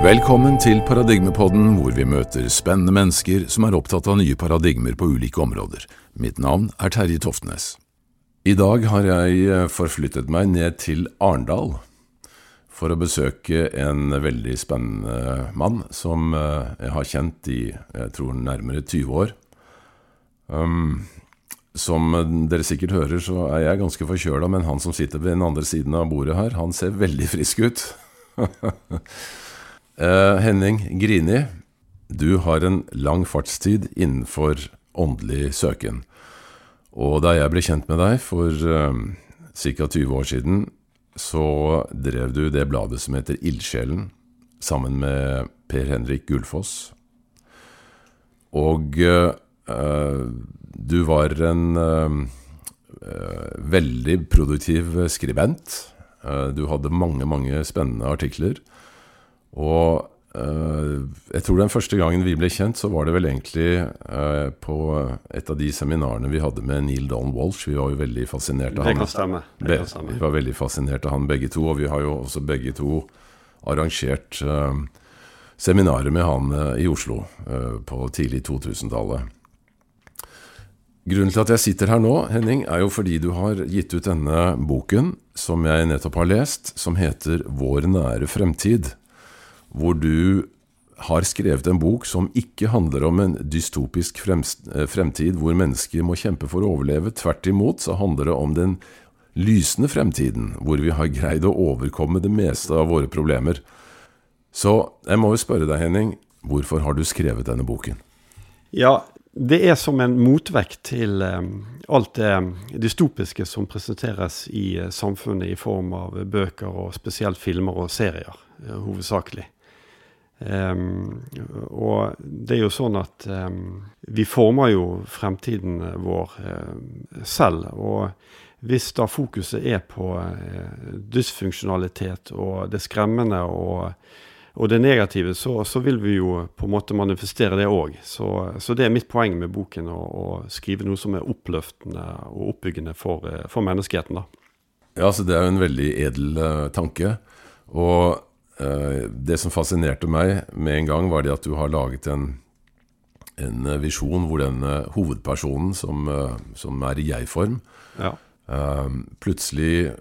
Velkommen til Paradigmepodden, hvor vi møter spennende mennesker som er opptatt av nye paradigmer på ulike områder. Mitt navn er Terje Toftnes. I dag har jeg eh, forflyttet meg ned til Arendal for å besøke en veldig spennende mann som eh, jeg har kjent i jeg tror nærmere 20 år. Um, som dere sikkert hører, så er jeg ganske forkjøla, men han som sitter ved den andre siden av bordet her, han ser veldig frisk ut. Eh, Henning Grini, du har en lang fartstid innenfor åndelig søken. Og da jeg ble kjent med deg for uh, ca. 20 år siden, så drev du det bladet som heter Ildsjelen, sammen med Per Henrik Gullfoss. Og uh, du var en uh, veldig produktiv skribent. du hadde mange, mange spennende artikler. Og uh, jeg tror den første gangen vi ble kjent, så var det vel egentlig uh, på et av de seminarene vi hadde med Neil Don Walsh. Vi var jo veldig fascinert av han. Stemme. Vi var veldig fascinert av han begge to, og vi har jo også begge to arrangert uh, seminarer med han i Oslo på tidlig 2000-tallet. Grunnen til at jeg sitter her nå, Henning, er jo fordi du har gitt ut denne boken som jeg nettopp har lest, som heter Vår nære fremtid. Hvor du har skrevet en bok som ikke handler om en dystopisk fremtid hvor mennesker må kjempe for å overleve. Tvert imot så handler det om den lysende fremtiden, hvor vi har greid å overkomme det meste av våre problemer. Så jeg må jo spørre deg, Henning, hvorfor har du skrevet denne boken? Ja, det er som en motvekt til um, alt det dystopiske som presenteres i uh, samfunnet i form av bøker og spesielt filmer og serier, hovedsakelig. Um, og det er jo sånn at um, vi former jo fremtiden vår uh, selv. Og hvis da fokuset er på dysfunksjonalitet og det skremmende og og det negative, så, så, vil vi jo på en måte manifestere det òg. Så, så, det er mitt poeng med boken, å, å, skrive noe som er oppløftende og oppbyggende for, eh, for menneskeheten. da. Ja, så det er jo en veldig edel uh, tanke. Og uh, det som fascinerte meg med en gang, var det at du har laget en, en visjon hvor den uh, hovedpersonen, som, som, er i jeg-form, ja plutselig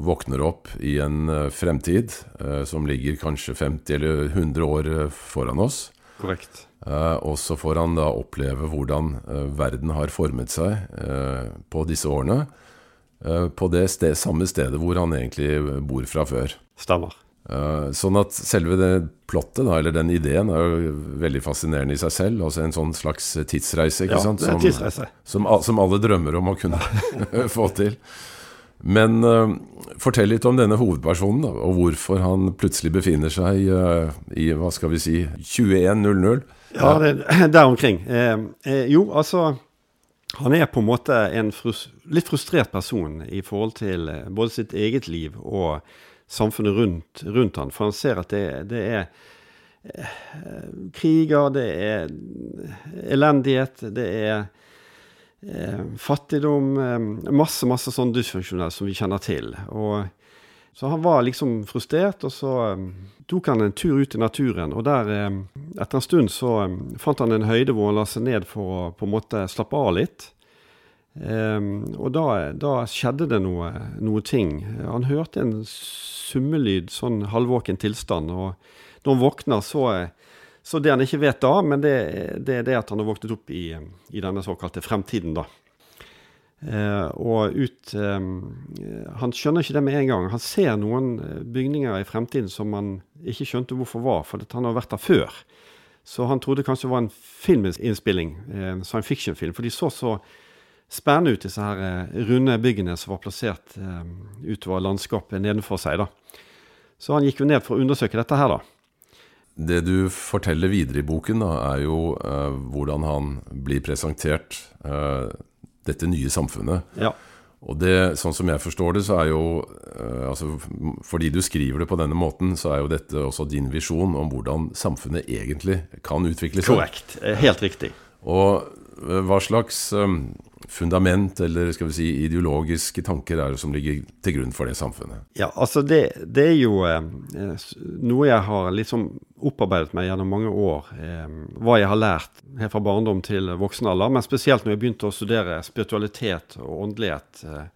våkner opp i en eh, fremtid eh, som ligger kanskje 50 eller 100 år eh, foran oss. Korrekt. og så får han da oppleve hvordan verden har formet seg på disse årene. på det sted, samme stedet hvor han egentlig bor fra før. Stemmer. Uh, sånn at selve det plottet, da, eller den ideen, er jo veldig fascinerende i seg selv. Altså en sånn slags tidsreise, ikke ja, sant? Som, tidsreise. Som, som, alle drømmer om å kunne få til. Men uh, fortell litt om denne hovedpersonen, da, og hvorfor han plutselig befinner seg uh, i hva skal vi si 21.00. Ja, det, der omkring. jo, altså han er på en måte en frus litt frustrert person i forhold til både sitt eget liv og samfunnet rundt, rundt han. For han ser at det, det er eh, kriger, det er elendighet, det er eh, fattigdom eh, Masse, masse sånn dysfunksjonelt som vi kjenner til. Og, så han var liksom frustrert, og så um, tok han en tur ut i naturen. Og der, um, etter en stund, så fant han en høyde hvor han la seg ned for å på en måte slappe av litt. Um, og da, da, skjedde det noe, noe, ting. Han hørte en summelyd, sånn halvvåken tilstand. Og når han våkner, så, så det han ikke vet da, men det, det, er det at han har våknet opp i, i denne såkalte fremtiden, da. Uh, og ut um, Han skjønner ikke det med en gang. Han ser noen bygninger i fremtiden som han ikke skjønte hvorfor var, for han har vært der før. Så han trodde kanskje det var en filminnspilling, en science fiction-film. For de så så spennende ut, disse her eh, runde byggene som var plassert eh, utover landskapet nedenfor seg. da. Så han gikk jo ned for å undersøke dette her, da. Det du forteller videre i boken, da, er jo eh, hvordan han blir presentert eh, dette nye samfunnet. Ja. Og det, sånn som jeg forstår det, så er jo eh, altså, Fordi du skriver det på denne måten, så er jo dette også din visjon om hvordan samfunnet egentlig kan utvikle seg. Korrekt. Helt riktig. Og hva slags fundament eller skal vi si ideologiske tanker er det som ligger til grunn for det samfunnet? Ja, altså det, det er jo eh, noe jeg har liksom opparbeidet meg gjennom mange år. Eh, hva jeg har lært helt fra barndom til voksen alder, men spesielt når jeg begynte å studere spiritualitet og åndelighet. Eh,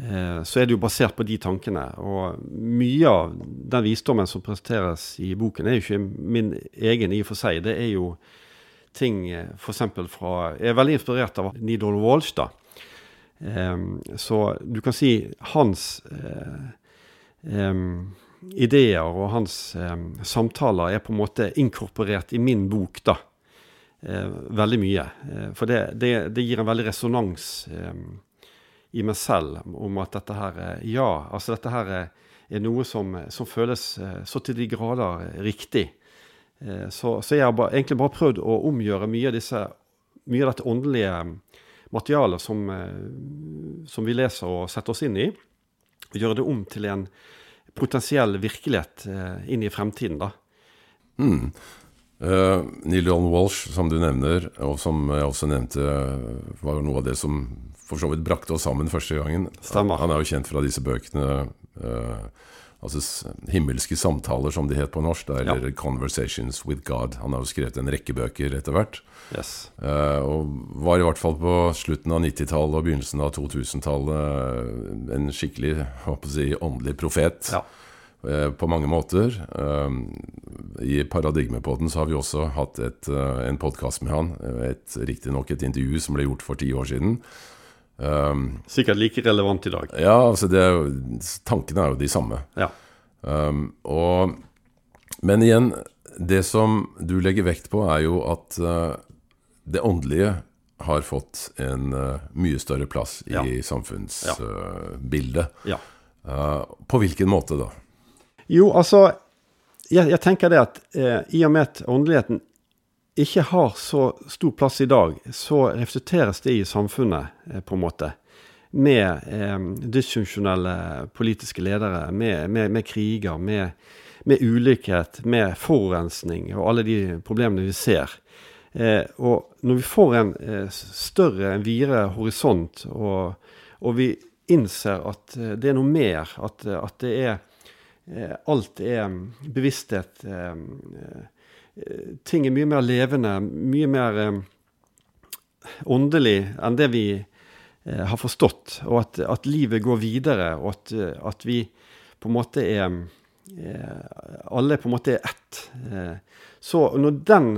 eh så er det jo basert på de tankene. Og mye av den visdommen som presenteres i boken, er jo ikke min egen i og for seg. Det er jo ting eh, f.eks. fra Jeg er veldig inspirert av Nidol Walsh, da. Um, så du kan si hans uh, um, ideer og hans um, samtaler er på en måte inkorporert i min bok, da. Uh, veldig mye. Uh, for det, det, det, gir en veldig resonans i meg selv om at dette her Ja, altså dette her er, noe som, som føles så til de grader riktig. Eh, så, så, jeg har bare, egentlig bare prøvd å omgjøre mye av, disse, mye av dette åndelige materialet som, eh, som, vi leser og setter oss inn i, og gjøre det om til en potensiell virkelighet eh, inn i fremtiden. da. Mm. Uh, Neil John Walsh, som du nevner, og som jeg også nevnte, var noe av det som for så vidt brakte oss sammen første gangen. Stemmer. Han er jo kjent fra disse bøkene uh, altså himmelske samtaler, som de het på norsk, eller ja. 'Conversations with God'. Han har jo skrevet en rekke bøker etter hvert. Yes. Uh, og var i hvert fall på slutten av 90-tallet og begynnelsen av 2000-tallet eh, en skikkelig håper si, åndelig profet. Ja. Uh, på mange måter. Uh, I Paradigmepodden så har vi også hatt et, en podkast med han. Riktignok et intervju som ble gjort for ti år siden. Um, Sikkert like relevant i dag. Ja, altså er jo, tankene er jo de samme. Ja. Um, og, men igjen, det som du legger vekt på, er jo at uh, det åndelige har fått en uh, mye større plass i ja. samfunnsbildet. Uh, ja. på hvilken måte da? Jo, altså jeg, jeg tenker det at i og med at åndeligheten ikke har så stor plass i dag, så reflekteres det i samfunnet, eh, på en måte. Med eh, dysfunksjonelle politiske ledere, med, med, med kriger, med, med, ulikhet, med forurensning og alle de problemene vi ser. Eh, og når vi får en eh, større, en videre horisont, og, og, vi innser at eh, det er noe mer, at, at det er eh, Alt er bevissthet. Eh, ting er mye mer levende, mye mer eh, åndelig enn det vi eh, har forstått. Og at, at, livet går videre, og at, at, vi på en måte er eh, Alle på en måte er ett. Eh, så når den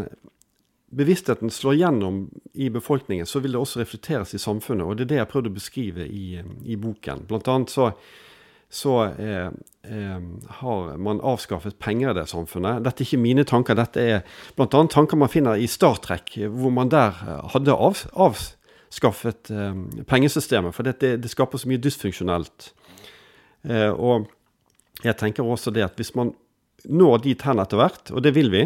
bevisstheten slår gjennom i befolkningen, så vil det også reflekteres i samfunnet. Og det er det jeg har prøvd å beskrive i, i boken. Blant annet så så eh, eh, har man avskaffet penger i det samfunnet. Dette er ikke mine tanker, dette er bl.a. tanker man finner i Star Trek, hvor man der hadde av, avskaffet eh, pengesystemet. For det, det, skaper så mye dysfunksjonelt. Eh, og jeg tenker også det at hvis man når dit hen etter hvert, og det vil vi,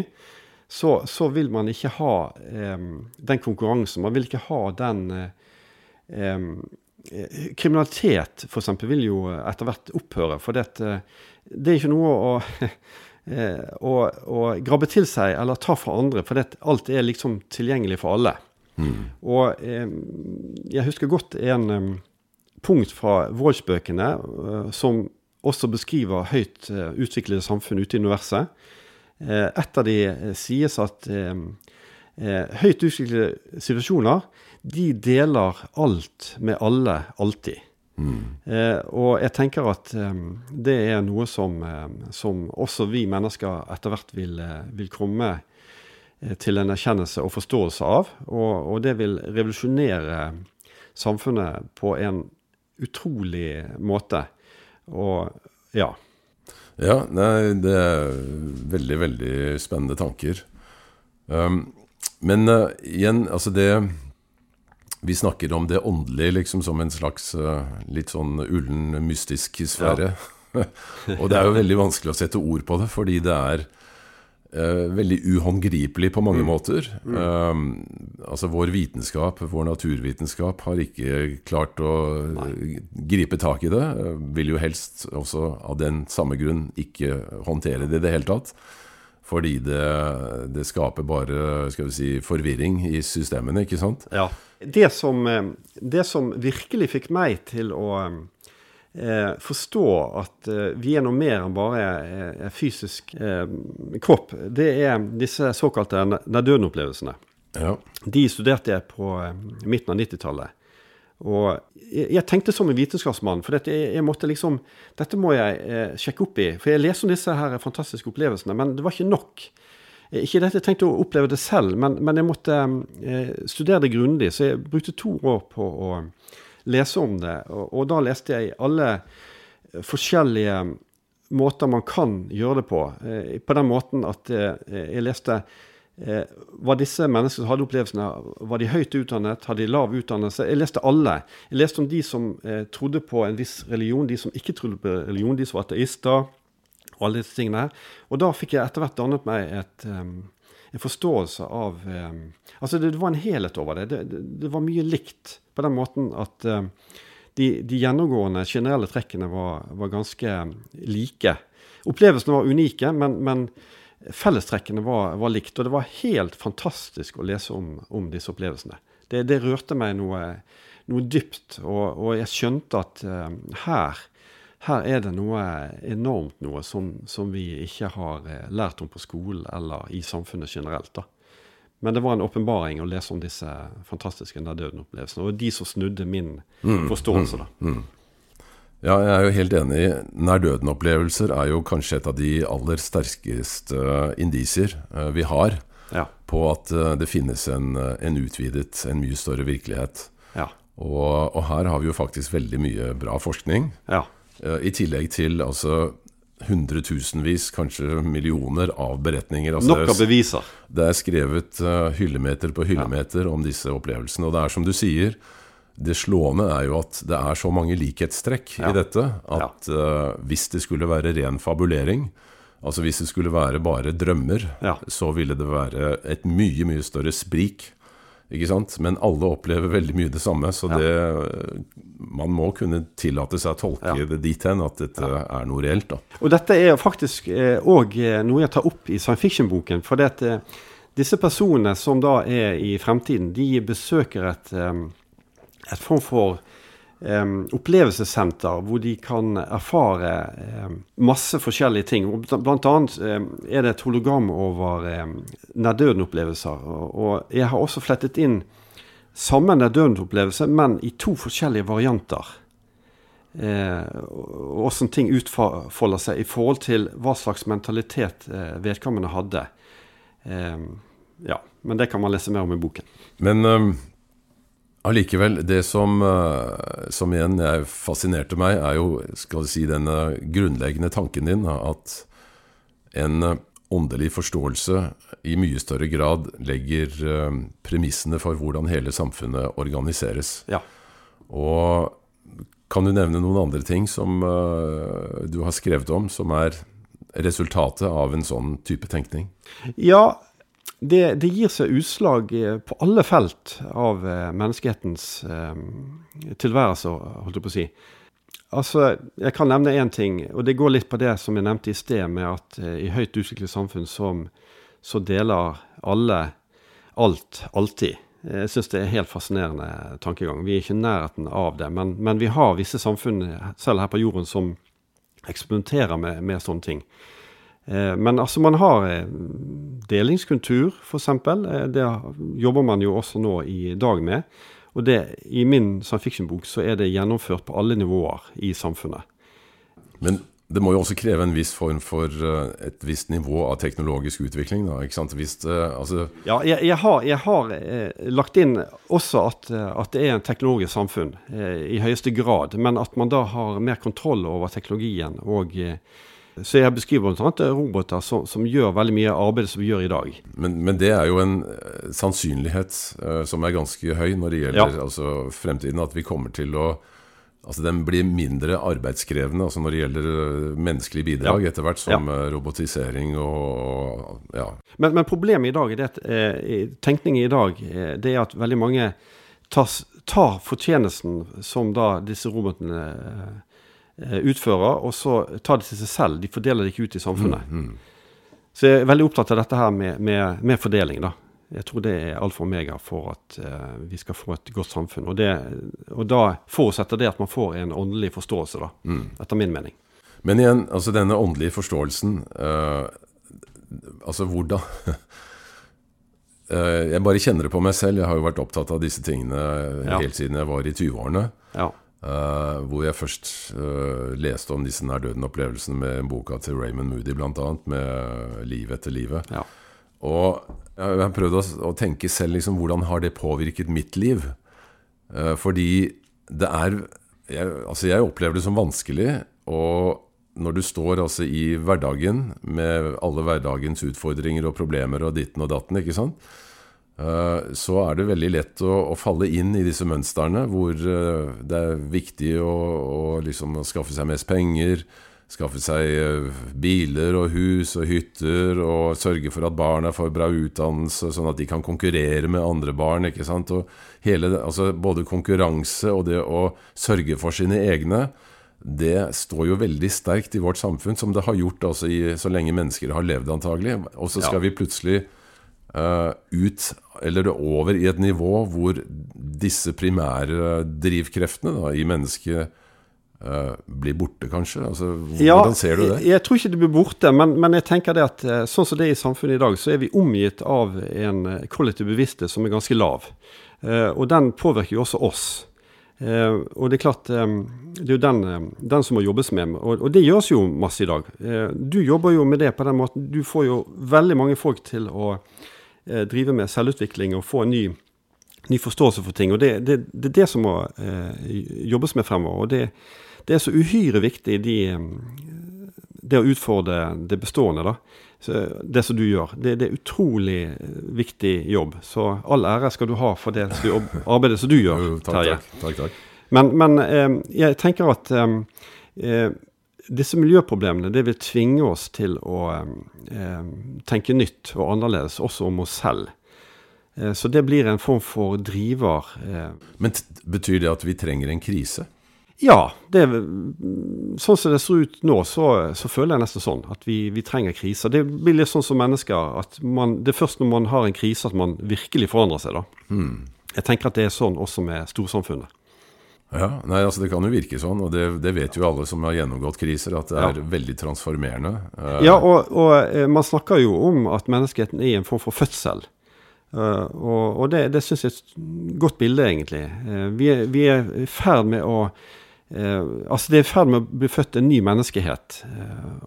så, så vil man ikke ha eh, den konkurransen. Man vil ikke ha den Eh, kriminalitet f.eks. vil jo etter hvert opphøre. For det, det er ikke noe å, eh, å, å, grabbe til seg eller ta fra andre, for det, alt er liksom tilgjengelig for alle. Mm. Og eh, jeg husker godt en punkt fra voldsbøkene som også beskriver høyt utviklede samfunn ute i universet. Et av de sies at høyt utviklede situasjoner de deler alt med alle, alltid. Mm. Eh, og jeg tenker at eh, det er noe som, eh, som, også vi mennesker etter hvert vil, eh, vil komme eh, til en erkjennelse og forståelse av. Og, og, det vil revolusjonere samfunnet på en utrolig måte. Og ja. Ja, nei, det er veldig, veldig spennende tanker. Um, men uh, igjen, altså det vi snakker om det åndelige liksom som en slags uh, litt sånn ullen, mystisk sfære. Ja. og det er jo veldig vanskelig å sette ord på det, fordi det er uh, veldig uhåndgripelig på mange mm. måter. Mm. Um, altså Vår vitenskap, vår naturvitenskap, har ikke klart å Nei. gripe tak i det. Uh, vil jo helst også av den samme grunn ikke håndtere det i det hele tatt. Fordi det, det, skaper bare skal vi si, forvirring i systemene, ikke sant? Ja. Det som, eh, det som virkelig fikk meg til å eh, forstå at eh, vi er noe mer enn bare eh, fysisk eh, kropp, det er disse såkalte nær-døden-opplevelsene. Ja. De studerte jeg på eh, midten av 90-tallet. Og jeg, jeg, tenkte som en vitenskapsmann, for dette, jeg, jeg måtte liksom, dette må jeg eh, sjekke opp i. For jeg leser om disse her fantastiske opplevelsene, men det var ikke nok. Eh, ikke dette jeg tenkte å oppleve det selv, men, men jeg måtte eh, studere det grundig. Så jeg brukte to år på å lese om det. Og, og da leste jeg alle forskjellige måter man kan gjøre det på. Eh, på den måten at eh, jeg leste Eh, var disse menneskene som hadde opplevelsene, var de høyt utdannet? Hadde de lav utdannelse? Jeg leste alle. Jeg leste om de som eh, trodde på en viss religion, de som ikke trodde på religion, de som var ateister, og alle disse tingene her. Og da fikk jeg etter hvert dannet meg et, um, en forståelse av um, Altså, det, det, var en helhet over det. Det, det. det, var mye likt på den måten at um, de, de, gjennomgående generelle trekkene var, var ganske like. Opplevelsene var unike, men, men fellestrekkene var, var, likt. Og det var helt fantastisk å lese om, om disse opplevelsene. Det, det, rørte meg noe, noe dypt, og, og, jeg skjønte at uh, her, her er det noe enormt noe som, som vi ikke har uh, lært om på skolen eller i samfunnet generelt. da. Men det var en åpenbaring å lese om disse fantastiske nærdøden-opplevelsene. Og de som snudde min mm, forståelse. da. Mm, mm. Ja, jeg er jo helt enig. Nær-døden-opplevelser er jo kanskje et av de aller sterkeste indisier eh, vi har ja. på at eh, det finnes en, en, utvidet, en mye større virkelighet. Ja. Og, og, her har vi jo faktisk veldig mye bra forskning. Ja. Eh, I tillegg til altså hundretusenvis, kanskje millioner av beretninger. Altså, Nok av beviser. Det er skrevet hyllemeter på hyllemeter om disse opplevelsene. Og det er som du sier, det slående er jo at det er så mange likhetstrekk ja. i dette at ja. uh, hvis det skulle være ren fabulering, altså hvis det skulle være bare drømmer, ja. så ville det være et mye, mye større sprik. Ikke sant? Men alle opplever veldig mye det samme, så det, man må kunne tillate seg å tolke det dit hen at dette er noe reelt. Da. Og dette er faktisk òg eh, noe jeg tar opp i science fiction-boken. For det, eh, disse personene som da er i fremtiden, de besøker et um, et form for Um, opplevelsessenter hvor de kan erfare um, masse forskjellige ting. Blant annet um, er det et hologram over nærdøden-opplevelser. Og, jeg har også flettet inn samme nærdøden-opplevelse, men i to forskjellige varianter. Uh, og hvordan ting utfolder seg i forhold til hva slags mentalitet uh, vedkommende hadde. ja, men det kan man lese mer om i boken. Men Allikevel, det som, eh, som, igjen fascinerte meg, er jo skal du si, denne grunnleggende tanken din at en eh, åndelig forståelse i mye større grad legger uh, premissene for hvordan hele samfunnet organiseres. Ja. Og kan du nevne noen andre ting som du har skrevet om, som er resultatet av en sånn type tenkning? Ja, det, det, gir seg utslag eh, på alle felt av eh, menneskehetens eh, tilværelse, holdt jeg på å si. Altså, Jeg kan nevne én ting, og det går litt på det som jeg nevnte i sted, med at eh, i høyt utviklet samfunn som, så deler alle alt, alltid. Jeg syns det er helt fascinerende tankegang. Vi er ikke i nærheten av det. Men, men, vi har visse samfunn, selv her på jorden, som eksperimenterer med, med sånne ting. Eh, men altså, man har eh, delingskultur, f.eks. Eh, det jobber man jo også nå i dag med. Og det, i min science fiction-bok så er det gjennomført på alle nivåer i samfunnet. Men det må jo også kreve en viss form for et visst nivå av teknologisk utvikling? da, ikke sant? Hvis, altså ja, jeg, jeg, har, jeg har eh, lagt inn også at, at, det er en teknologisk samfunn eh, i høyeste grad. Men at man da har mer kontroll over teknologien og eh, så jeg beskriver bl.a. roboter som, som, gjør veldig mye av arbeidet som vi gjør i dag. Men, men det er jo en eh, sannsynlighet uh, som er ganske høy når det gjelder ja. altså, fremtiden. At vi kommer til å Altså Den blir mindre arbeidskrevende altså når det gjelder eh, menneskelig bidrag, ja. etter hvert som ja. robotisering og, ja. Men, men, problemet i dag er det at eh, tenkningen i dag det er at veldig mange tas, tar fortjenesten som da disse robotene eh, utfører, og så tar de til seg selv. De fordeler det ikke ut i samfunnet. Mm, mm. Så jeg er veldig opptatt av dette her med, med, med fordeling, da. Jeg tror det er alfa og omega for at uh, vi skal få et godt samfunn. Og, det, og da forutsetter det at man får en åndelig forståelse, da, mm. etter min mening. Men igjen, altså denne åndelige forståelsen uh, Altså hvordan uh, Jeg bare kjenner det på meg selv. Jeg har jo vært opptatt av disse tingene ja. helt siden jeg var i 20-årene. Ja. Uh, hvor jeg først uh, leste om disse nær-døden-opplevelsene med boka til Raymond Moody, bl.a., med 'Liv etter livet'. Ja. Og jeg har prøvd å, å, tenke selv liksom, hvordan har det påvirket mitt liv? Uh, fordi det er jeg, Altså, jeg opplever det som vanskelig. Og når du står altså i hverdagen med alle hverdagens utfordringer og problemer og ditten og datten, ikke sant? Eh, så er det veldig lett å, å, falle inn i disse mønstrene hvor eh, det er viktig å, å liksom skaffe seg mest penger, skaffe seg eh, biler og hus og hytter, og sørge for at barna får bra utdannelse, sånn at de kan konkurrere med andre barn. ikke sant? Og hele, altså både konkurranse og det å sørge for sine egne, det står jo veldig sterkt i vårt samfunn, som det har gjort altså i, så lenge mennesker har levd, antagelig. Og så skal ja. vi plutselig ut eller over i et nivå hvor disse primære drivkreftene da, i mennesket uh, blir borte, kanskje? Altså, ja, hvordan ser du det? Jeg, jeg, tror ikke det blir borte, men, men, jeg tenker det at eh, sånn som det er i samfunnet i dag, så er vi omgitt av en eh, kollektiv bevissthet som er ganske lav. Og den påvirker jo også oss. Og det er klart, det er jo den, den, som må jobbes med, og, og, det gjøres jo masse i dag. Du jobber jo med det på den måten. Du får jo veldig mange folk til å Eh, drive med selvutvikling og få en ny, ny forståelse for ting. Og det, det, det, er det som må eh, jobbes med fremover. Og det, det er så uhyre viktig de, eh, det å utfordre det bestående, da. Så det som du gjør. Det, det, er utrolig viktig jobb. Så all ære skal du ha for det arbeidet som du gjør, Terje. Takk, takk, takk. Men, men eh, jeg tenker at eh, disse miljøproblemene det vil tvinge oss til å eh, tenke nytt og annerledes, også om oss selv. Eh, så det blir en form for driver. Eh. Men betyr det at vi trenger en krise? Ja. Det, sånn som det ser ut nå, så, så føler jeg nesten sånn. At vi, vi, trenger kriser. Det blir litt sånn som mennesker. at man, Det er først når man har en krise at man virkelig forandrer seg. da. Hmm. Jeg tenker at det er sånn også med storsamfunnet. Ja, nei, altså Det kan jo virke sånn, og det, det, vet jo alle som har gjennomgått kriser, at det er ja. veldig transformerende. Uh, ja, og, og, eh, man snakker jo om at menneskeheten er i en form for fødsel. Uh, og, og, det, det syns jeg er et godt bilde, egentlig. Vi, er, vi, er, i ferd med å Altså, det er i ferd med å bli født en ny menneskehet.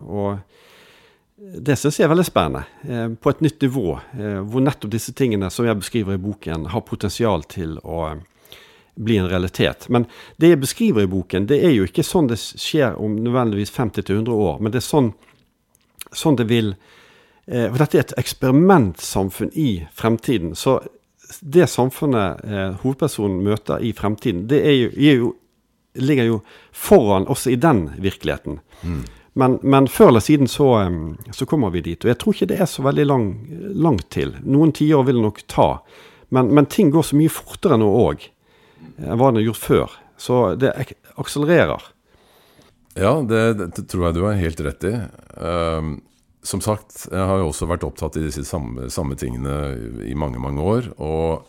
og det syns jeg er veldig spennende. på et nytt nivå, hvor nettopp disse tingene som jeg beskriver i boken, har potensial til å bli en realitet. Men det jeg beskriver i boken, det er jo ikke sånn det skjer om nødvendigvis 50-100 år. Men det er sånn, sånn det vil eh, For dette er et eksperimentsamfunn i fremtiden. Så det samfunnet eh, hovedpersonen møter i fremtiden, det er jo, er jo, ligger jo foran også i den virkeligheten. Mm. Men, men, før eller siden så, eh, så, kommer vi dit. Og jeg tror ikke det er så veldig lang, langt til. Noen tiår vil det nok ta. Men, men, ting går så mye fortere nå òg enn hva den har gjort før. Så det akselererer. Ja, det, det, tror jeg du har helt rett i. Um, som sagt, jeg har jo også vært opptatt i disse samme, samme, tingene i mange, mange år. Og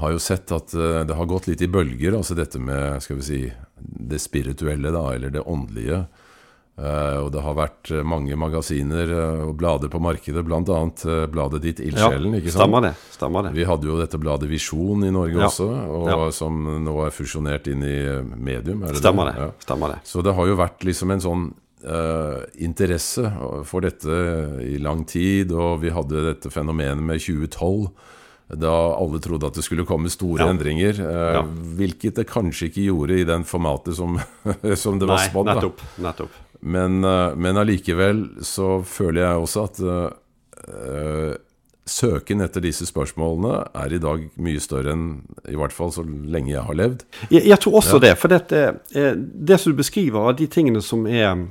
har jo sett at uh, det har gått litt i bølger, altså dette med skal vi si, det spirituelle, da, eller det åndelige. Uh, og det har vært eh, mange magasiner uh, og blader på markedet, bl.a. Uh, bladet ditt Ildsjelen. Ja, stemmer det, stemmer det. Vi hadde jo dette bladet Visjon i Norge ja. også, og, ja. som nå er fusjonert inn i Medium. Det stemmer, det? Ja. stemmer det. Så det har jo vært liksom en sånn interesse for dette i lang tid, og vi hadde dette fenomenet med 2012 da alle trodde at det skulle komme store ja. endringer. Eh, ja. Hvilket det kanskje ikke gjorde i den formatet som, som det var spådd. Nettopp, nettopp. Men, uh, men allikevel så føler jeg også at uh, søken etter disse spørsmålene er i dag mye større enn i hvert fall så lenge jeg har levd. Jeg, jeg tror også ja. det. For dette, det som du beskriver av de tingene som er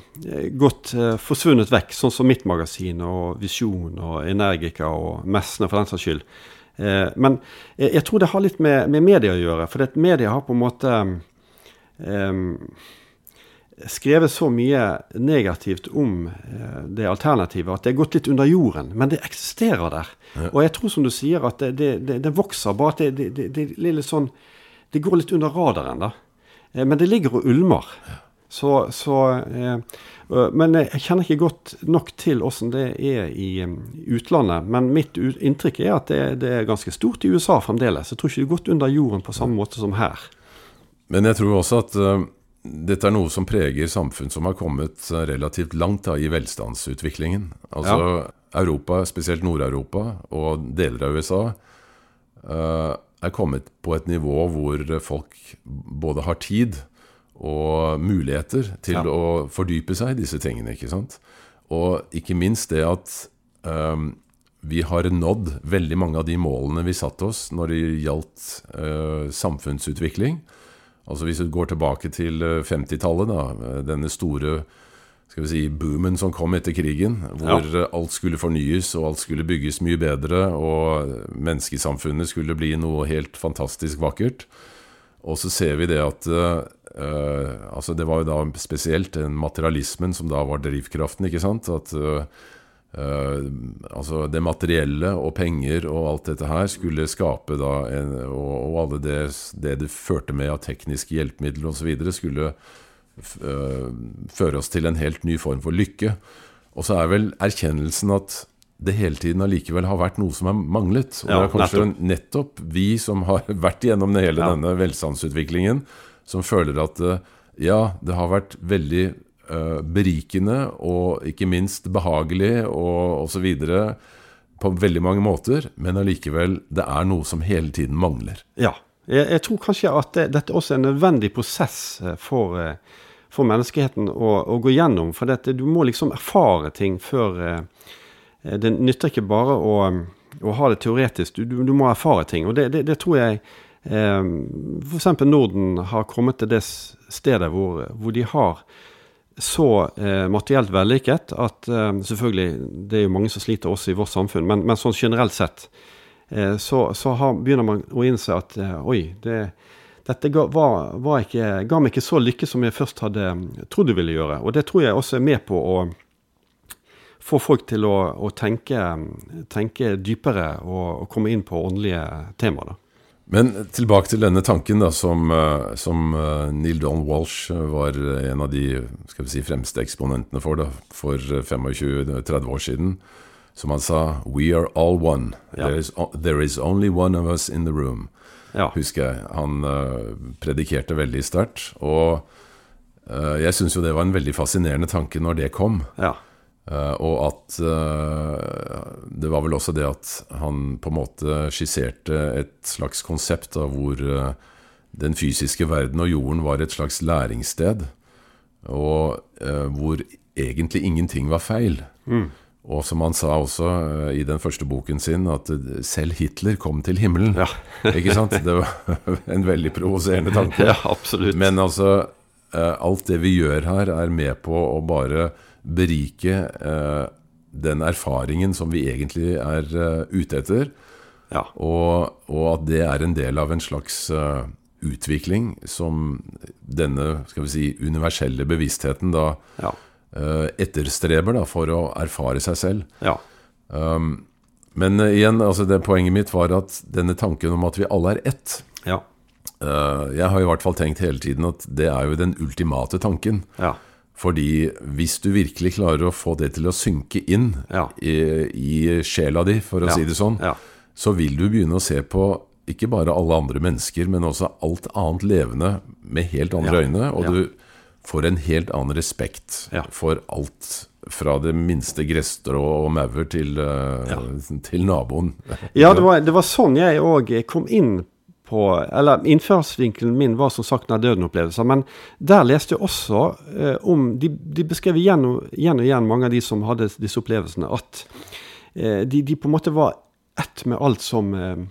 gått forsvunnet vekk, sånn som Mitt Magasin og Visjon og Energica og Messene for den saks skyld, Eh, men jeg, tror det har litt med, med media å gjøre. For det media har på en måte um, skrevet så mye negativt om eh, det alternativet at det er gått litt under jorden. Men det eksisterer der. Ja. Og jeg tror som du sier at det, det, det, det vokser, bare at det, sånn Det går litt under radaren, da. Eh, men det ligger og ulmer. Så, så eh, Men jeg kjenner ikke godt nok til åssen det er i utlandet. Men mitt inntrykk er at det, er ganske stort i USA fremdeles. Jeg tror ikke det er gått under jorden på samme måte som her. Men jeg tror også at dette er noe som preger samfunn som har kommet relativt langt da, i velstandsutviklingen. Altså ja. Europa, spesielt Nord-Europa og deler av USA, uh, er kommet på et nivå hvor folk både har tid og muligheter til ja. å fordype seg i disse tingene. ikke sant? Og ikke minst det at um, vi har nådd veldig mange av de målene vi satte oss når det gjaldt uh, samfunnsutvikling. Altså Hvis du går tilbake til 50-tallet, eh, da, eh, denne store skal vi si, boomen som kom etter krigen, hvor ja. Eh, alt skulle fornyes og alt skulle bygges mye bedre, og menneskesamfunnet skulle bli noe helt fantastisk vakkert. Og så ser vi det at uh, altså Det var jo da spesielt den materialismen som da var drivkraften. ikke sant? At uh, Uh, altså det materielle og penger og alt dette her skulle skape da en, og, og, alle det, det, det førte med av tekniske hjelpemidler osv., skulle uh, føre oss til en helt ny form for lykke. Og så er vel erkjennelsen at det hele tiden allikevel har vært noe som har manglet. Og ja, det er kanskje nettopp. nettopp. vi som har vært gjennom hele ja. denne velstandsutviklingen, som føler at uh, ja, det har vært veldig berikende og ikke minst behagelig og osv. på veldig mange måter, men allikevel, det er noe som hele tiden mangler. Ja. Jeg, jeg tror kanskje at det, dette også er en nødvendig prosess eh, for, eh, for menneskeheten å, å, gå gjennom. For dette, du må liksom erfare ting før Det nytter ikke bare å, å ha det teoretisk, du, du, du, må erfare ting. Og det, det, det tror jeg eh, f.eks. Norden har kommet til det stedet hvor, hvor de har så eh, materielt vellykket at eh, selvfølgelig, det er jo mange som sliter også i vårt samfunn, men, men sånn generelt sett eh, så, så har, begynner man å innse at eh, oi, det, dette ga, var, var ikke, ga, meg ikke så lykke som jeg først hadde mm, trodd det ville gjøre. Og det tror jeg også er med på å få folk til å, å tenke, tenke, dypere og, og, komme inn på åndelige temaer. da. Men tilbake til denne tanken da, som, eh, som eh, Neil Don Walsh eh, var en av de si, fremste eksponentene for da, for 25-30 år siden. Som han sa 'We are all one. Ja. There, is, there, is, only one of us in the room'. Ja. Husker jeg. Han uh, predikerte veldig sterkt. Og uh, jeg syns jo det var en veldig fascinerende tanke når det kom. Ja. Uh, og at uh, Det var vel også det at han på en måte skisserte et slags konsept av hvor uh, den fysiske verden og jorden var et slags læringssted. Og hvor egentlig ingenting var feil. Mm. Og som han sa også i den første boken sin, at selv Hitler kom til himmelen. Ja. ikke sant? Det var en veldig provoserende tanke. Ja, absolutt. Men altså, alt det vi gjør her, er med på å bare berike eh, den erfaringen som vi egentlig er uh, ute etter. Ja. Og, og, at det er en del av en slags uh, utvikling som denne skal vi si, universelle bevisstheten da ja. uh, etterstreber da, for å erfare seg selv. Ja. Um, men igjen, altså det poenget mitt var at denne tanken om at vi alle er ett Jeg har i hvert fall tenkt hele tiden at det er jo den ultimate tanken. Ja. Fordi hvis du virkelig klarer å få det til å synke inn ja. i, i, sjela di, for å ja. si det sånn, ja. så vil du begynne å se på ikke bare alle andre mennesker, men også alt annet levende med helt andre øyne. Og du får en helt annen respekt for alt fra det minste gresstrå og maur til, uh, til, naboen. Ja, det var, det var sånn jeg òg kom inn på Eller innførsvinkelen min var som sagt nær døden-opplevelser. Men der leste jeg også eh, om De, de beskrev igjen og, igjen og igjen, mange av de som hadde disse opplevelsene, at eh, de, de, på en måte var ett med alt som eh,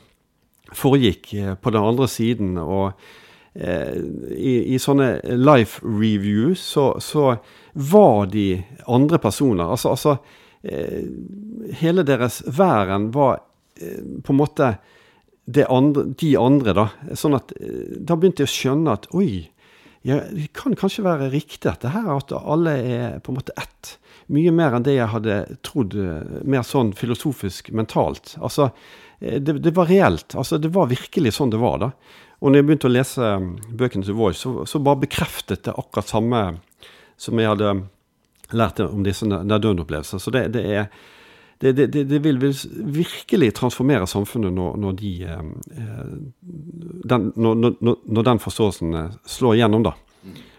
foregikk eh, på den andre siden. Og eh, i, i, sånne life reviews så, så, var de andre personer. Altså, altså eh, Hele deres væren var på en måte andre, de andre, da. Sånn at eh, da begynte jeg å skjønne at oi, ja, det kan kanskje være riktig dette her, at alle er på en måte ett. Mye mer enn det jeg hadde trodd, eh, mer sånn filosofisk mentalt. Altså, eh, det, det var reelt. Altså, det var virkelig sånn det var, da. Og når jeg begynte å lese mm, bøkene til Voice, så, så bare bekreftet det akkurat samme som jeg hadde lært om disse nær-døden-opplevelser. Så det, det er det, det, det, vil virkelig transformere samfunnet når, når, de, eh, den, når, når den forståelsen eh, slår igjennom, da.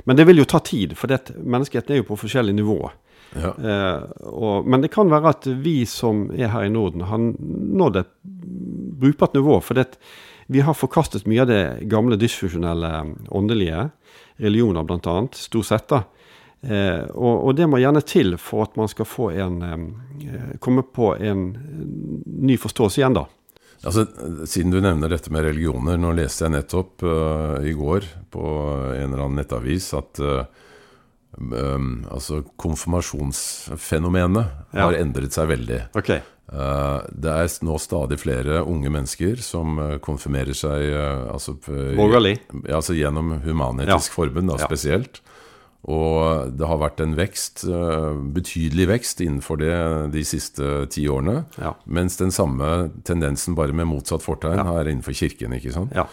Men det vil jo ta tid, for menneskeheten er jo på forskjellige nivåer. Ja. Eh, og, men det kan være at vi som er her i Norden, har nådd et brukbart nivå. For det, vi har forkastet mye av det gamle dysfunksjonelle åndelige, religioner bl.a., stort sett. da. Eh, og, og, det må gjerne til for at man skal få en eh, komme på en ny forståelse igjen, da. Altså, Siden du nevner dette med religioner, nå leste jeg nettopp uh, i går på en eller annen nettavis at uh, um, altså konfirmasjonsfenomenet ja. har endret seg veldig. Okay. Uh, det er nå stadig flere unge mennesker som konfirmerer seg altså, altså, gjennom Human-Etisk ja. Forbund, da, spesielt. Og det har vært en vekst, eh, betydelig vekst innenfor det de siste ti årene. Ja. Mens den samme tendensen, bare med motsatt fortegn, ja. er innenfor kirken. ikke sant? Ja.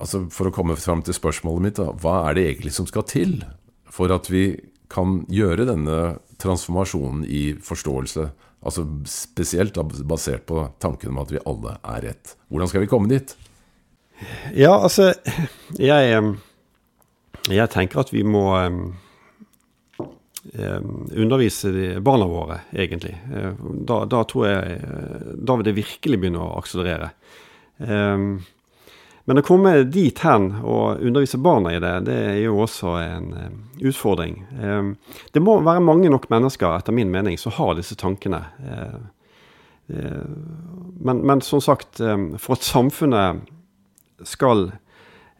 Altså For å komme fram til spørsmålet mitt, da, hva er det egentlig som skal til for at vi kan gjøre denne transformasjonen i forståelse? Altså Spesielt basert på tanken om at vi alle er ett. Hvordan skal vi komme dit? Ja, altså Jeg jeg tenker at vi må undervise barna våre, egentlig. Eh, da, da, tror jeg eh, Da vil det virkelig begynne å akselerere. Men å komme dit hen og undervise barna i det, det er jo også en utfordring. Det må være mange nok mennesker, etter min mening, som har disse tankene. Men, men, som sagt, for at samfunnet skal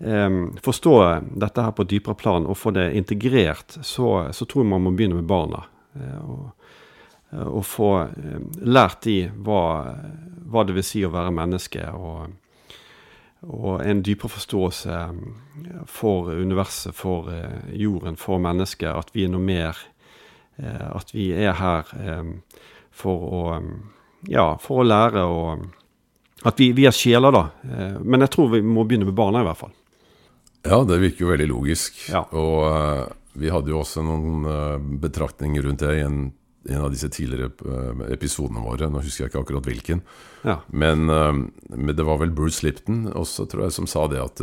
forstå dette her på et dypere plan og få det integrert, så, så tror jeg man må begynne med barna. Uh, og, uh, og, få uh, lært de hva, hva, det vil si å være menneske. og og en dypere forståelse for universet, for jorden, for mennesket. At vi er noe mer. At vi er her for å Ja, for å lære og At vi, vi er sjeler, da. Men jeg tror vi må begynne med barna, i hvert fall. Ja, det virker jo veldig logisk. Ja. Og uh, vi hadde jo også noen uh, betraktninger rundt det i en, en av disse tidligere uh, episodene våre. Nå husker jeg ikke akkurat hvilken. Ja. Men, men, det var vel Bruce Lipton også, tror jeg, som sa det at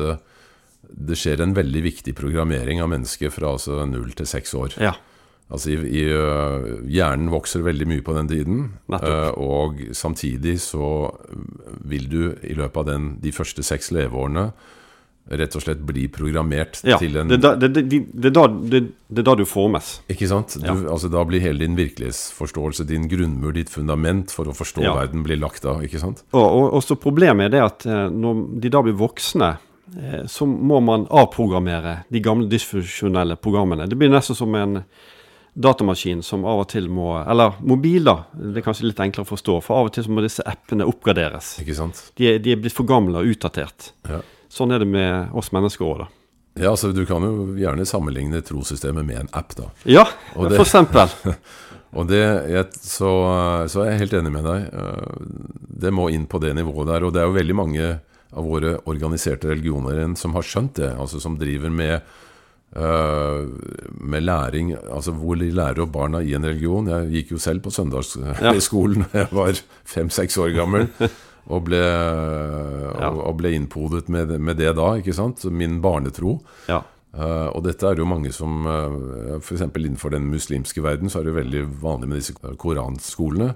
det skjer en veldig viktig programmering av mennesket fra altså 0 til 6 år. Ja. Altså, i, i, Hjernen vokser veldig mye på den tiden. og samtidig så vil du i løpet av den, de første seks leveårene rett og slett bli programmert ja, til en det, da, det, det, det, da, er da du formes. Ikke sant? Du, ja. altså, da blir hele din virkelighetsforståelse, din grunnmur, ditt fundament for å forstå ja. verden, blir lagt av. ikke sant? Og, og, og, så Problemet er det at eh, når de da blir voksne, eh, så må man avprogrammere de gamle dysfunksjonelle programmene. Det blir nesten som en datamaskin som av og til må Eller mobil, da. Det er kanskje litt enklere å forstå. For av og til så må disse appene oppgraderes. Ikke sant? De, de er blitt for gamle og utdatert. Ja. Sånn er det med oss mennesker òg, da. Ja, altså Du kan jo gjerne sammenligne trossystemet med en app, da. Ja, det, for eksempel. og det, så, så, er jeg helt enig med deg. Eh, det må inn på det nivået der. Og det er jo veldig mange av våre organiserte religioner som har skjønt det. Altså som driver med, uh, med læring, altså hvor de lærer opp barna i en religion. Jeg gikk jo selv på søndagsskolen da jeg var fem-seks år gammel. Og ble, ja. og, ble innpodet med, med, det da, ikke sant? Min barnetro. Ja. Uh, og dette er jo mange som uh, eh, F.eks. innenfor den muslimske verden så er det jo veldig vanlig med disse koranskolene.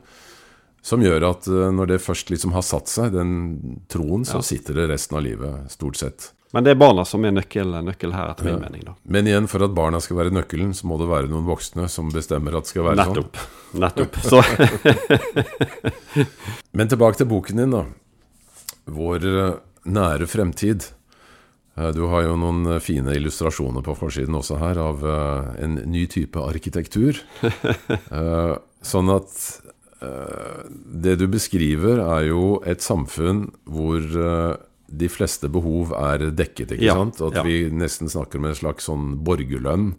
Som gjør at uh, når det først liksom har satt seg, den troen, så ja. sitter det resten av livet, stort sett. Men det er barna som er nøkkel, nøkkel her, etter min ja. mening. da. Men igjen, for at barna skal være nøkkelen, så må det være noen voksne som bestemmer at det skal være Nettopp. sånn. Nettopp. Så. Men tilbake til boken din, da. Vår eh, nære fremtid. Eh, du har jo noen eh, fine illustrasjoner på forsiden også her av en ny type arkitektur. Sånn at det du beskriver, er jo et samfunn hvor de fleste behov er dekket, ikke Ja, sant? At ja. vi nesten snakker om en slags sånn borgerlønn,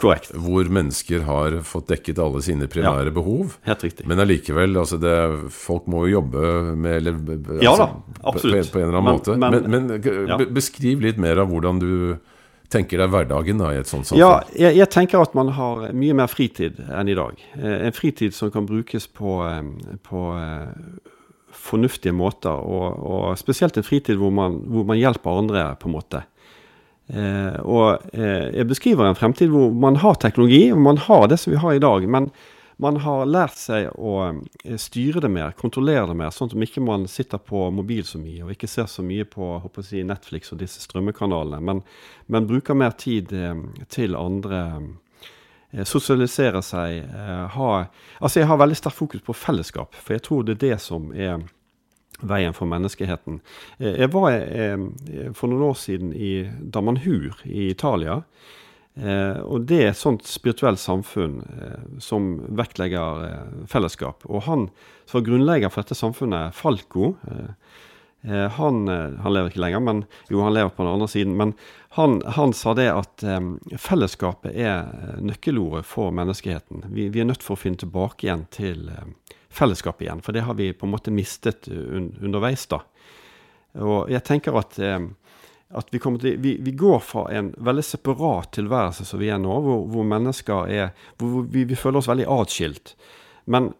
Korrekt. hvor mennesker har fått dekket alle sine primære behov. Helt riktig. Men allikevel, altså det, folk må jo jobbe med eller, Ja altså, da, på- absolutt. På, på en eller annen Men- måte. men- Men, men, ja. beskriv litt mer av hvordan du tenker deg hverdagen da, i et sånt samfunn. Ja, jeg, jeg tenker at man har mye mer fritid enn i dag. Eh, En fritid som kan brukes på, eh, på eh, fornuftige måter, og, og spesielt en fritid hvor man, hvor man hjelper andre, på en måte. Eh, og eh, jeg beskriver en fremtid hvor man har teknologi, og man har det som vi har i dag, men man har lært seg å eh, styre det mer, kontrollere det mer, sånn at ikke man sitter på mobil så mye, og ikke ser så mye på jeg, Netflix og disse strømmekanalene, men, men bruker mer tid eh, til andre Sosialisere seg. Eh, ha Altså, jeg har veldig sterkt fokus på fellesskap, for jeg tror det er det som er veien for menneskeheten. Eh, Jeg var eh, for noen år siden i Damanhur i Italia. Eh, og det er et sånt spirituelt samfunn eh, som vektlegger eh, fellesskap. Og han som var grunnlegger for dette samfunnet, Falco eh, eh, han, eh, han lever ikke lenger, men jo, han lever på den andre siden. Men han, han sa det at eh, fellesskapet er eh, nøkkelordet for menneskeheten. Vi, vi er nødt for å finne tilbake igjen til eh, fellesskapet igjen, for det har vi på en måte mistet un, underveis. da. Og jeg tenker at, eh, at vi, til, vi, vi går fra en veldig separat tilværelse som vi er nå, hvor, hvor mennesker er Hvor vi, vi føler oss veldig atskilt. Men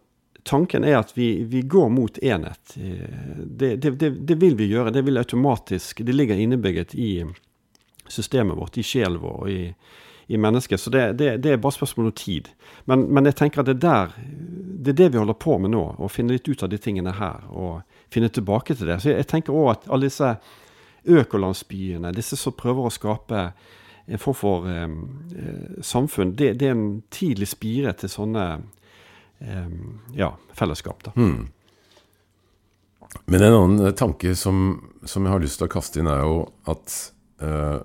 tanken er at vi, vi går mot enhet. Eh, Det, det, det, det vil vi gjøre. Det vil automatisk Det ligger innebygget i systemet vårt, i sjelen vår og i, i mennesket. Så det, er bare spørsmål om tid. Men, men jeg tenker at det er der det er det vi holder på med nå. Å finne litt ut av de tingene her. Og finne tilbake til det. Så jeg, tenker òg at alle disse økolandsbyene, disse som prøver å skape en form for eh, eh, samfunn, det, det er en tidlig spire til sånne eh, ja, fellesskap. da. Mm. Men en annen eh, tanke som, som jeg har lyst til å kaste inn, er jo at eh,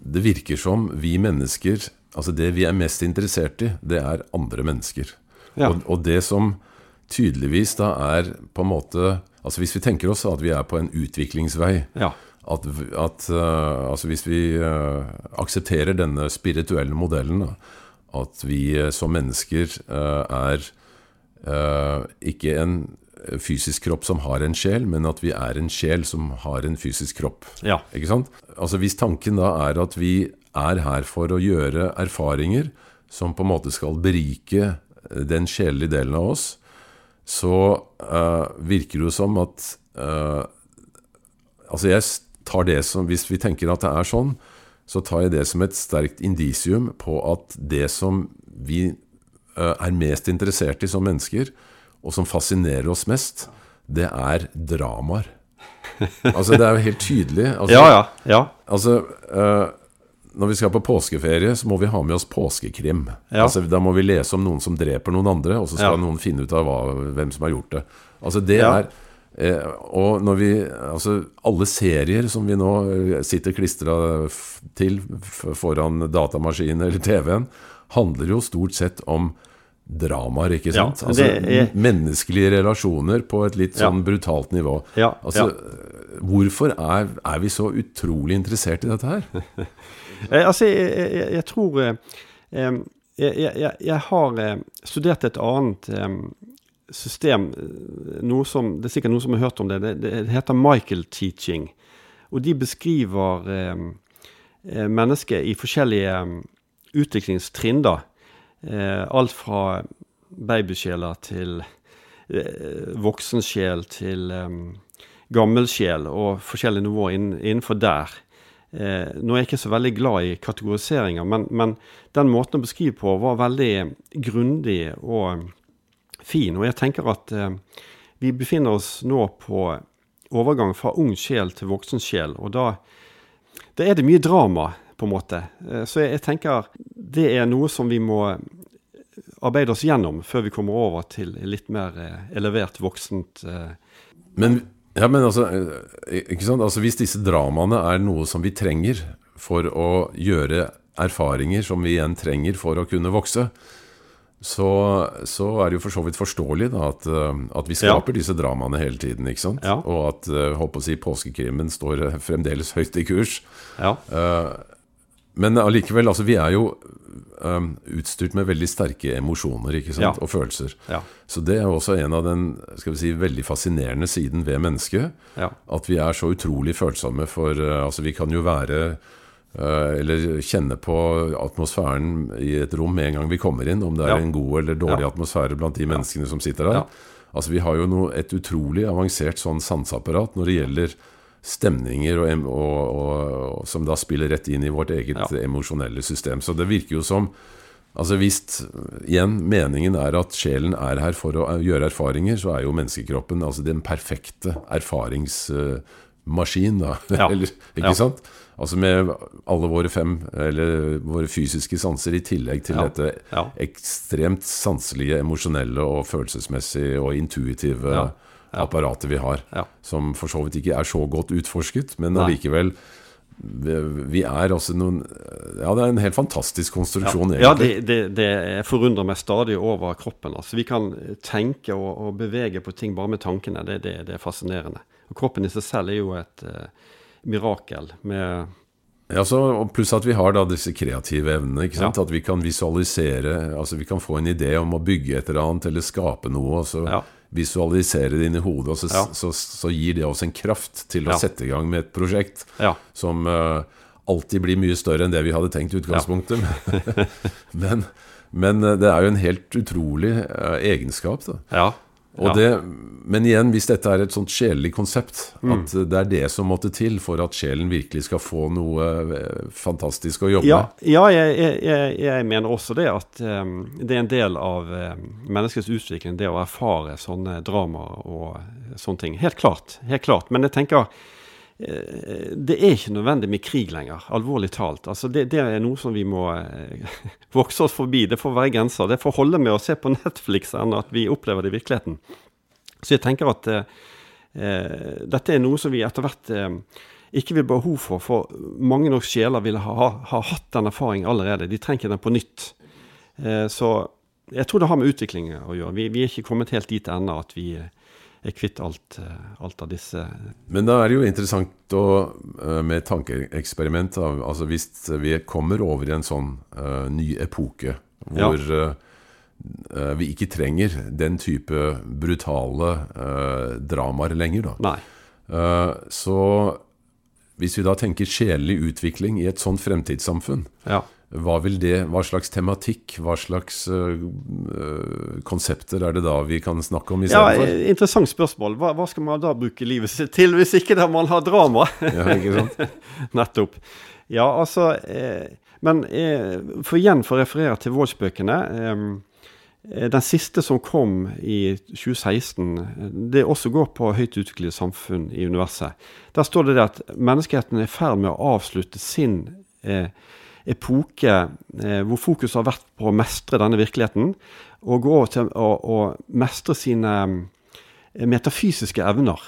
det virker som vi mennesker Altså det vi er mest interessert i, det er andre mennesker. Ja. Og, og det som tydeligvis da er på en måte Altså hvis vi tenker oss at vi er på en utviklingsvei, Ja. at, at eh, altså hvis vi eh, aksepterer denne spirituelle modellen, da, at vi eh, som mennesker eh, er eh, ikke en fysisk kropp som har en sjel, men at vi er en sjel som har en fysisk kropp. ja. Ikke sant? Altså Hvis tanken da er at vi er her for å gjøre erfaringer som på en måte skal berike den sjelelige delen av oss, så uh, virker det jo som at uh, Altså jeg tar det som Hvis vi tenker at det er sånn, så tar jeg det som et sterkt indisium på at det som vi eh, er mest interessert i som mennesker, og som fascinerer oss mest, det er dramaer. Altså Det er jo helt tydelig. Altså, ja, ja, ja. Altså, eh, når vi skal på påskeferie, så må vi ha med oss påskekrim. Ja. Altså, da må vi lese om noen som dreper noen andre, og så skal Ja. noen finne ut av hva, hvem som har gjort det. Altså, det Ja. er eh, Og når vi Altså, alle serier som vi nå eh, sitter klistra til foran datamaskinen eller TV-en, handler jo stort sett om dramaer, ikke Ja, sant? altså, er- Menneskelige relasjoner på et litt Ja. sånn brutalt nivå. Ja, Altså, Hvorfor er, er vi så utrolig interessert i dette her? Eh, altså, jeg, jeg, jeg, tror eh, jeg, jeg, har studert et annet system, eh, noe som, det er sikkert noen som har hørt om det. Det, det heter Michael Teaching. Og de beskriver em, eh, mennesket i forskjellige em, utviklingstrinn. da. Eh, alt fra babysjeler til eh, voksensjel til eh, gammelsjel og forskjellige nivåer innenfor der. Eh, nå er jeg ikke så veldig glad i kategoriseringer, men, men den måten å beskrive på var veldig grundig og fin. Og jeg tenker at eh, vi befinner oss nå på overgang fra ung sjel til voksen sjel. Og da, da er det mye drama, på en måte. Eh, så jeg, jeg tenker det er noe som vi må arbeide oss gjennom før vi kommer over til litt mer eh, elevert voksent eh, Men, ja, men altså, eh, ikke sant? altså Hvis disse dramaene er noe som vi trenger for å gjøre erfaringer som vi igjen trenger for å kunne vokse, så, så er det jo for så vidt forståelig da, at, eh, at vi skaper disse dramaene hele tiden. ikke sant? Ja. Og at håper å si, påskekrimen står eh, fremdeles høyt i kurs. Ja. Men allikevel, altså, vi er jo utstyrt med veldig sterke emosjoner ikke sant? Ja. og følelser. Ja. Så det er også en av den skal vi si, veldig fascinerende siden ved mennesket. Ja. At vi er så utrolig følsomme for Altså, vi kan jo være Eller kjenne på atmosfæren i et rom med en gang vi kommer inn, om det er Ja. en god eller dårlig Ja. atmosfære blant de menneskene som sitter der. Altså, vi har jo noe, et utrolig avansert sånn sanseapparat når det gjelder stemninger og, og, og, og, som da spiller rett inn i vårt eget Ja. emosjonelle system. Så det virker jo som Altså Hvis igjen meningen er at sjelen er her for å eh, gjøre erfaringer, så er jo menneskekroppen altså den perfekte erfaringsmaskin. da, Ja. Eller, ikke Ja. sant? Altså Med alle våre fem, eller våre fysiske sanser i tillegg til Ja. dette Ja. ekstremt sanselige, emosjonelle og følelsesmessige og intuitive Ja. Ja. apparatet vi har. Ja. Som for så vidt ikke er så godt utforsket, men allikevel vi, er altså noen Ja, det er en helt fantastisk konstruksjon, Ja, egentlig. det, det, det forundrer meg stadig over kroppen. Altså, vi kan tenke og, og bevege på ting bare med tankene. Det, det, det er fascinerende. Og kroppen i seg selv er jo et eh, mirakel med Ja, så, Pluss at vi har da disse kreative evnene. ikke sant? Ja. At vi kan visualisere altså Vi kan få en idé om å bygge et eller annet eller skape noe, og så Ja. visualisere det inni hodet. Og så, Ja. så, så gir det oss en kraft til å sette i gang med et prosjekt som uh, alltid blir mye større enn det vi hadde tenkt i utgangspunktet. men, men eh, det er jo en helt utrolig uh, egenskap. da. ja. Og ja. det, men igjen, hvis dette er et sånt sjelelig konsept, Mm. at det er det som måtte til for at sjelen virkelig skal få noe eh, fantastisk å jobbe Ja, med. ja jeg, jeg, jeg, mener også det at um, det er en del av um, menneskets utvikling, det å erfare sånne dramaer og sånne ting. Helt klart. helt klart. Men jeg tenker eh, det er ikke nødvendig med krig lenger, alvorlig talt. Altså det, det er noe som vi må eh, vokse oss forbi. Det får være grenser. Det får holde med å se på Netflix enn at vi opplever det i virkeligheten. Så jeg tenker at eh, eh, dette er noe som vi etter hvert eh, ikke vil behov for, for mange nok sjeler vil ha, ha, ha hatt den erfaringen allerede. De trenger den på nytt. Eh, så jeg tror det har med utvikling å gjøre. Vi, vi er ikke kommet helt dit ennå at vi eh, er kvitt alt, eh, alt av disse Men da er det jo interessant å, eh, med tankeeksperiment. Altså Hvis vi kommer over i en sånn uh, ny epoke hvor ja. uh, vi ikke trenger den type brutale uh, dramaer lenger, da. Så hvis vi da tenker sjelelig utvikling i et sånt fremtidssamfunn, Ja. Hva vil det, hva slags tematikk, hva slags eh, konsepter er det da vi kan snakke om ja, istedenfor? eh, Interessant spørsmål. Hva, hva skal man da bruke livet sitt til, hvis ikke der man har drama? Ja, ikke sant? Nettopp. Ja, altså eh, Men eh, for igjen for å referere til voldsbøkene. Eh, den siste som kom i 2016, det også går på høyt utviklede samfunn i universet. Der står det det at menneskeheten er i ferd med å avslutte sin eh, epoke eh, hvor fokus har vært på å mestre denne virkeligheten, og gå over til å, å mestre sine eh, metafysiske evner.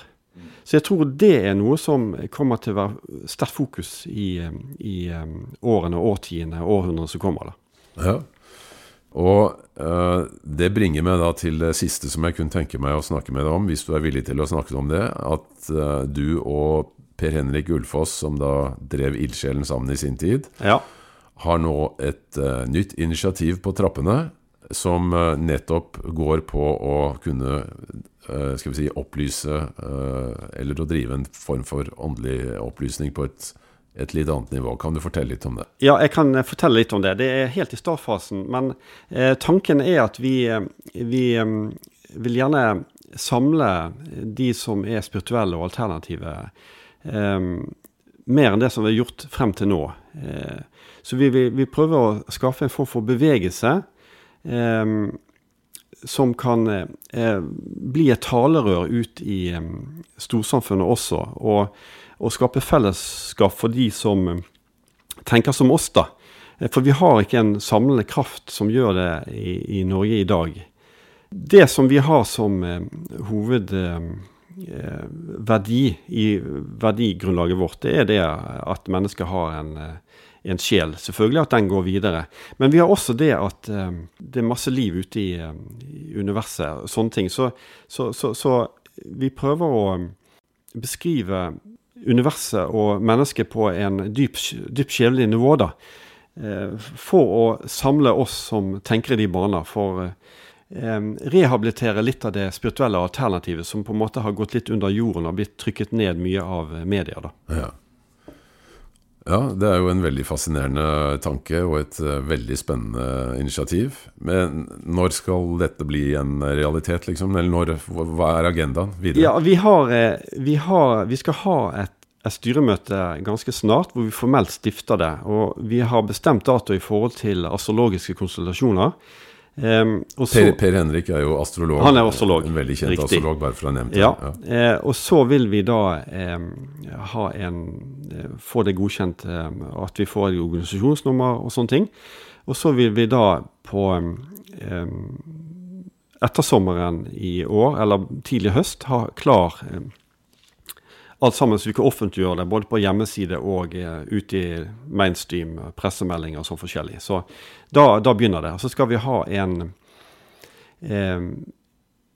Så jeg tror det er noe som kommer til å være sterkt fokus i, eh, i årene, årtiene, århundrene som kommer. da. Ja. Og eh, det bringer meg da til det siste som jeg kunne tenke meg å snakke med deg om, hvis du er villig til å snakke om det. At eh, du og Per Henrik Ulfoss, som da drev Ildsjelen sammen i sin tid, Ja. Har nå et uh, nytt initiativ på trappene som uh, nettopp går på å kunne uh, skal vi si, opplyse eller å drive en form for åndelig opplysning på et, et litt annet nivå. Kan du fortelle litt om det? Ja, jeg kan fortelle litt om det. Det er helt i startfasen. Men tanken er at vi, vi um, vil gjerne samle de som er spirituelle og alternative, um, mer enn det som vi har gjort frem til nå. Eh, så vi, vi, vi prøver å skaffe en form for bevegelse eh, som kan eh, bli et talerør ut i eh, storsamfunnet også. Og, og skape fellesskap for de som eh, tenker som oss, da. Eh, For vi har ikke en samlende kraft som gjør det i, i Norge i dag. Det som vi har som eh, hovedverdi i verdigrunnlaget vårt, det er det at mennesket har en, en sjel. Selvfølgelig at den går videre. Men vi har også det at eh, det er masse liv ute i, eh, i universet sånne ting. Så, så, så, så, vi prøver å beskrive universet og mennesket på en dyp, dyp sjelelig nivå, da. Eh, for å samle oss som tenker i de baner. For rehabilitere litt av det spirituelle alternativet som på en måte har gått litt under jorden og blitt trykket ned mye av media. da. Ja. Ja, det er jo en veldig fascinerende tanke og et uh, veldig spennende initiativ. Men når skal dette bli en realitet, liksom? Eller når, hva er agendaen videre? Ja, vi, har, uh, vi, har, vi skal ha et, et, styremøte ganske snart hvor vi formelt stifter det. Og vi har bestemt dato i forhold til astrologiske konsultasjoner. Um, per, per, Henrik er jo astrolog. Han er astrolog. En veldig kjent Riktig. astrolog, bare for å ha nevnt det. Ja. ja. Eh, og så vil vi da eh, ha en eh, Få det godkjent at vi får organisasjonsnummer og sånne ting. Og så vil vi da på ettersommeren i år, eller tidlig høst, ha klar alt sammen så vi kan offentliggjøre det både på hjemmeside og uh, ute i mainstream, pressemeldinger og sånn forskjellig. Så da, da, begynner det. Så skal vi ha en eh,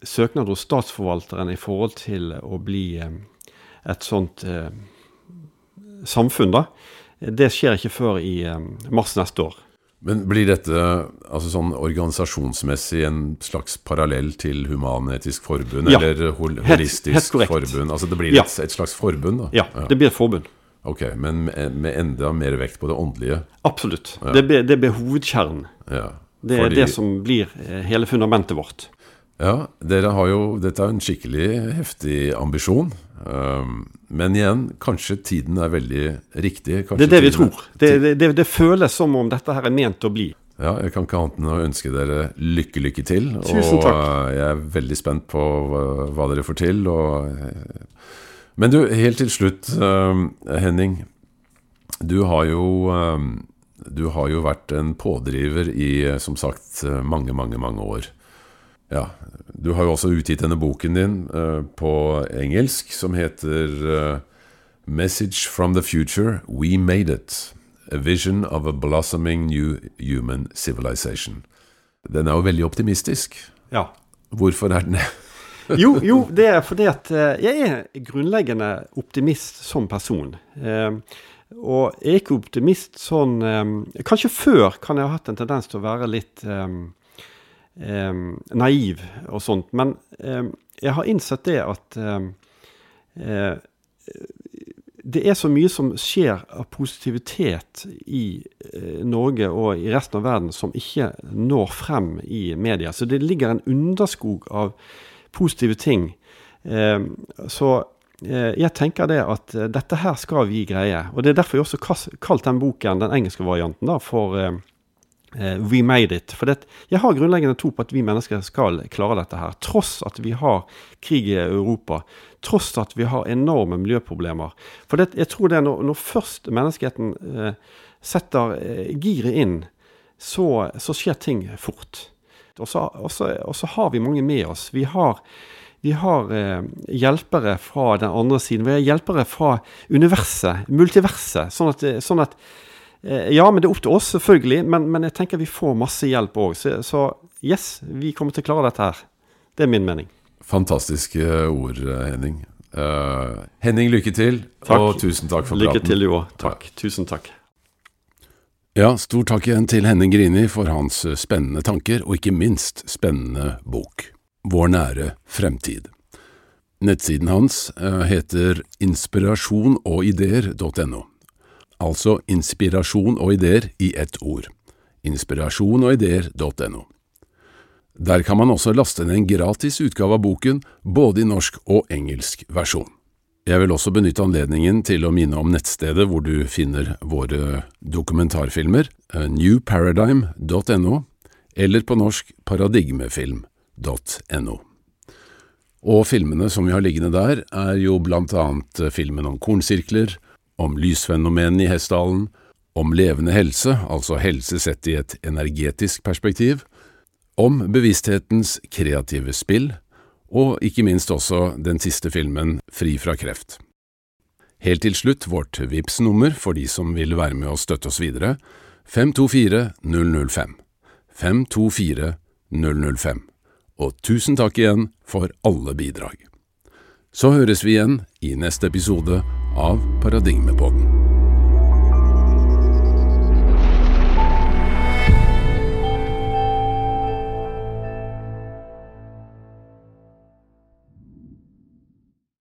søknad hos statsforvalteren i forhold til å bli eh, et sånt eh, samfunn, da. Det skjer ikke før i eh, mars neste år. Men blir dette altså sånn organisasjonsmessig en slags parallell til Human-Etisk Forbund, ja, eller hol Holistisk helt, helt Forbund? Altså det blir ja. et, et, slags forbund? da? Ja, ja, det blir et forbund. Ok, Men med, med enda mer vekt på det åndelige? Absolutt. Det, blir, det blir hovedkjernen. det er det som blir eh, hele fundamentet vårt. Ja, dere har jo Dette er en skikkelig heftig ambisjon. Um, men igjen, kanskje tiden er veldig riktig. det er det vi tror. Det, det, det, føles som om dette her er ment å bli. Ja, jeg kan ikke annet enn å ønske dere lykke, lykke til. Tusen takk. Og jeg er veldig spent på hva dere får til. Og... Men du, helt til slutt, um, Henning. Du har jo um, Du har jo vært en pådriver i, som sagt, mange, mange, mange år. Ja, Du har jo også utgitt denne boken din uh, på engelsk som heter uh, 'Message from the Future We Made It'. A Vision of a Blossoming New Human Civilization. Den er jo veldig optimistisk. Ja. Hvorfor er den det? jo, jo, det er fordi at uh, jeg er grunnleggende optimist som person. og jeg er ikke optimist sånn Kanskje før kan jeg ha hatt en tendens til å være litt um, eh, naiv og sånt. Men eh, jeg har innsett det at eh, det er så mye som skjer av positivitet i eh, Norge og i resten av verden som ikke når frem i media. Så det ligger en underskog av positive ting. Eh, så eh, jeg tenker det at dette her skal vi greie. Og det er derfor jeg også kalt den boken, den engelske varianten, da, for Uh, we made it. For det, jeg har grunnleggende tro på at vi mennesker skal klare dette her. Tross at vi har krig i Europa. Tross at vi har enorme miljøproblemer. For det, jeg tror det når, når først menneskeheten eh, setter eh, giret inn, så, så, skjer ting fort. Og så, har vi mange med oss. Vi har, vi har hjelpere fra den andre siden. Vi har hjelpere fra universet, multiverset. sånn at, sånn at Eh, ja, men det er opp til oss, selvfølgelig. Men, men jeg tenker vi får masse hjelp òg. Så, så, yes, vi kommer til å klare dette her. Det er min mening. Fantastiske ord, Henning. Uh, Henning, lykke til, takk. og tusen takk for lykke praten. Lykke til, jo. Takk. Takk. Tusen takk. Ja, stor takk igjen til Henning Grini for hans spennende tanker, og ikke minst spennende bok, Vår nære fremtid. Nettsiden hans heter inspirasjonogideer.no altså inspirasjon og ideer i ett ord. Inspirasjonogideer.no. Der kan man også laste ned en gratis utgave av boken, både i norsk og engelsk versjon. Jeg vil også benytte anledningen til å minne om nettstedet hvor du finner våre dokumentarfilmer, newparadigm.no, eller på norsk paradigmefilm.no. Og filmene som vi har liggende der, er jo blant annet filmen om kornsirkler, om lysfenomenene i Hessdalen, om levende helse, altså helse sett i et energetisk perspektiv, om bevissthetens kreative spill, og ikke minst også den siste filmen Fri fra kreft. Helt til slutt vårt vips nummer for de som vil være med og støtte oss videre, 524 005. 524 005. Og tusen takk igjen for alle bidrag. Så høres vi igjen i neste episode av Paradigmepodden.